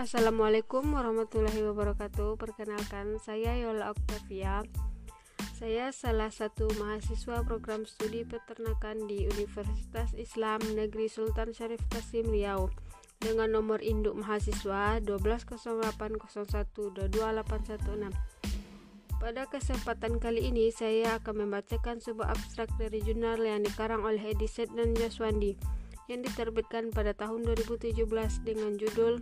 Assalamualaikum warahmatullahi wabarakatuh. Perkenalkan, saya Yola Octavia. Saya salah satu mahasiswa program studi peternakan di Universitas Islam Negeri Sultan Syarif Kasim Riau dengan nomor induk mahasiswa 12080122816. Pada kesempatan kali ini, saya akan membacakan sebuah abstrak dari jurnal yang dikarang oleh Ediset dan Jaswandi yang diterbitkan pada tahun 2017 dengan judul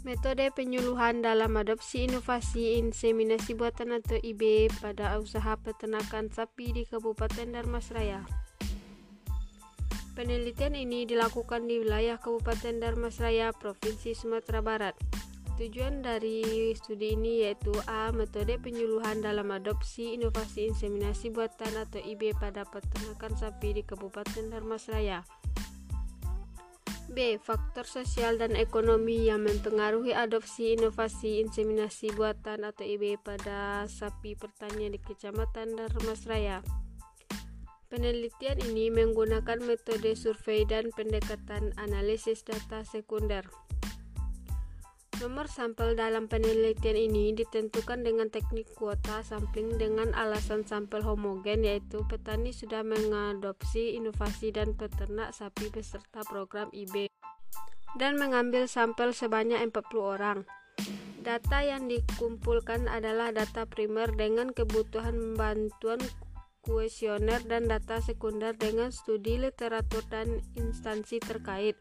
Metode penyuluhan dalam adopsi inovasi inseminasi buatan atau IB pada usaha peternakan sapi di Kabupaten Darmasraya. Penelitian ini dilakukan di wilayah Kabupaten Darmasraya, Provinsi Sumatera Barat. Tujuan dari studi ini yaitu A. Metode penyuluhan dalam adopsi inovasi inseminasi buatan atau IB pada peternakan sapi di Kabupaten Darmasraya. B. Faktor sosial dan ekonomi yang mempengaruhi adopsi inovasi inseminasi buatan atau IB pada sapi pertanian di Kecamatan Darmasraya. Penelitian ini menggunakan metode survei dan pendekatan analisis data sekunder. Nomor sampel dalam penelitian ini ditentukan dengan teknik kuota sampling dengan alasan sampel homogen yaitu petani sudah mengadopsi inovasi dan peternak sapi beserta program IB dan mengambil sampel sebanyak 40 orang. Data yang dikumpulkan adalah data primer dengan kebutuhan bantuan kuesioner dan data sekunder dengan studi literatur dan instansi terkait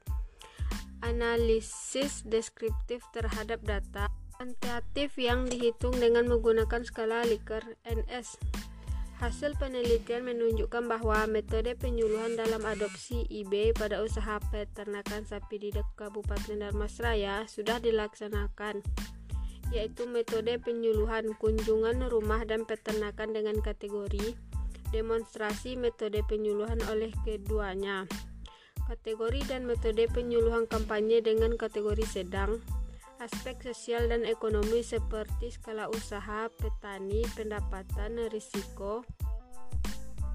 analisis deskriptif terhadap data kuantitatif yang dihitung dengan menggunakan skala Likert NS. Hasil penelitian menunjukkan bahwa metode penyuluhan dalam adopsi IB pada usaha peternakan sapi di Kabupaten Darmasraya sudah dilaksanakan, yaitu metode penyuluhan kunjungan rumah dan peternakan dengan kategori demonstrasi metode penyuluhan oleh keduanya. Kategori dan metode penyuluhan kampanye dengan kategori sedang, aspek sosial dan ekonomi seperti skala usaha, petani, pendapatan, risiko.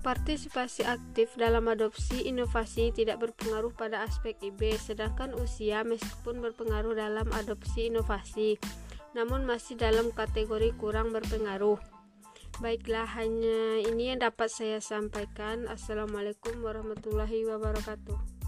Partisipasi aktif dalam adopsi inovasi tidak berpengaruh pada aspek IB, sedangkan usia meskipun berpengaruh dalam adopsi inovasi, namun masih dalam kategori kurang berpengaruh. Baiklah, hanya ini yang dapat saya sampaikan. Assalamualaikum warahmatullahi wabarakatuh.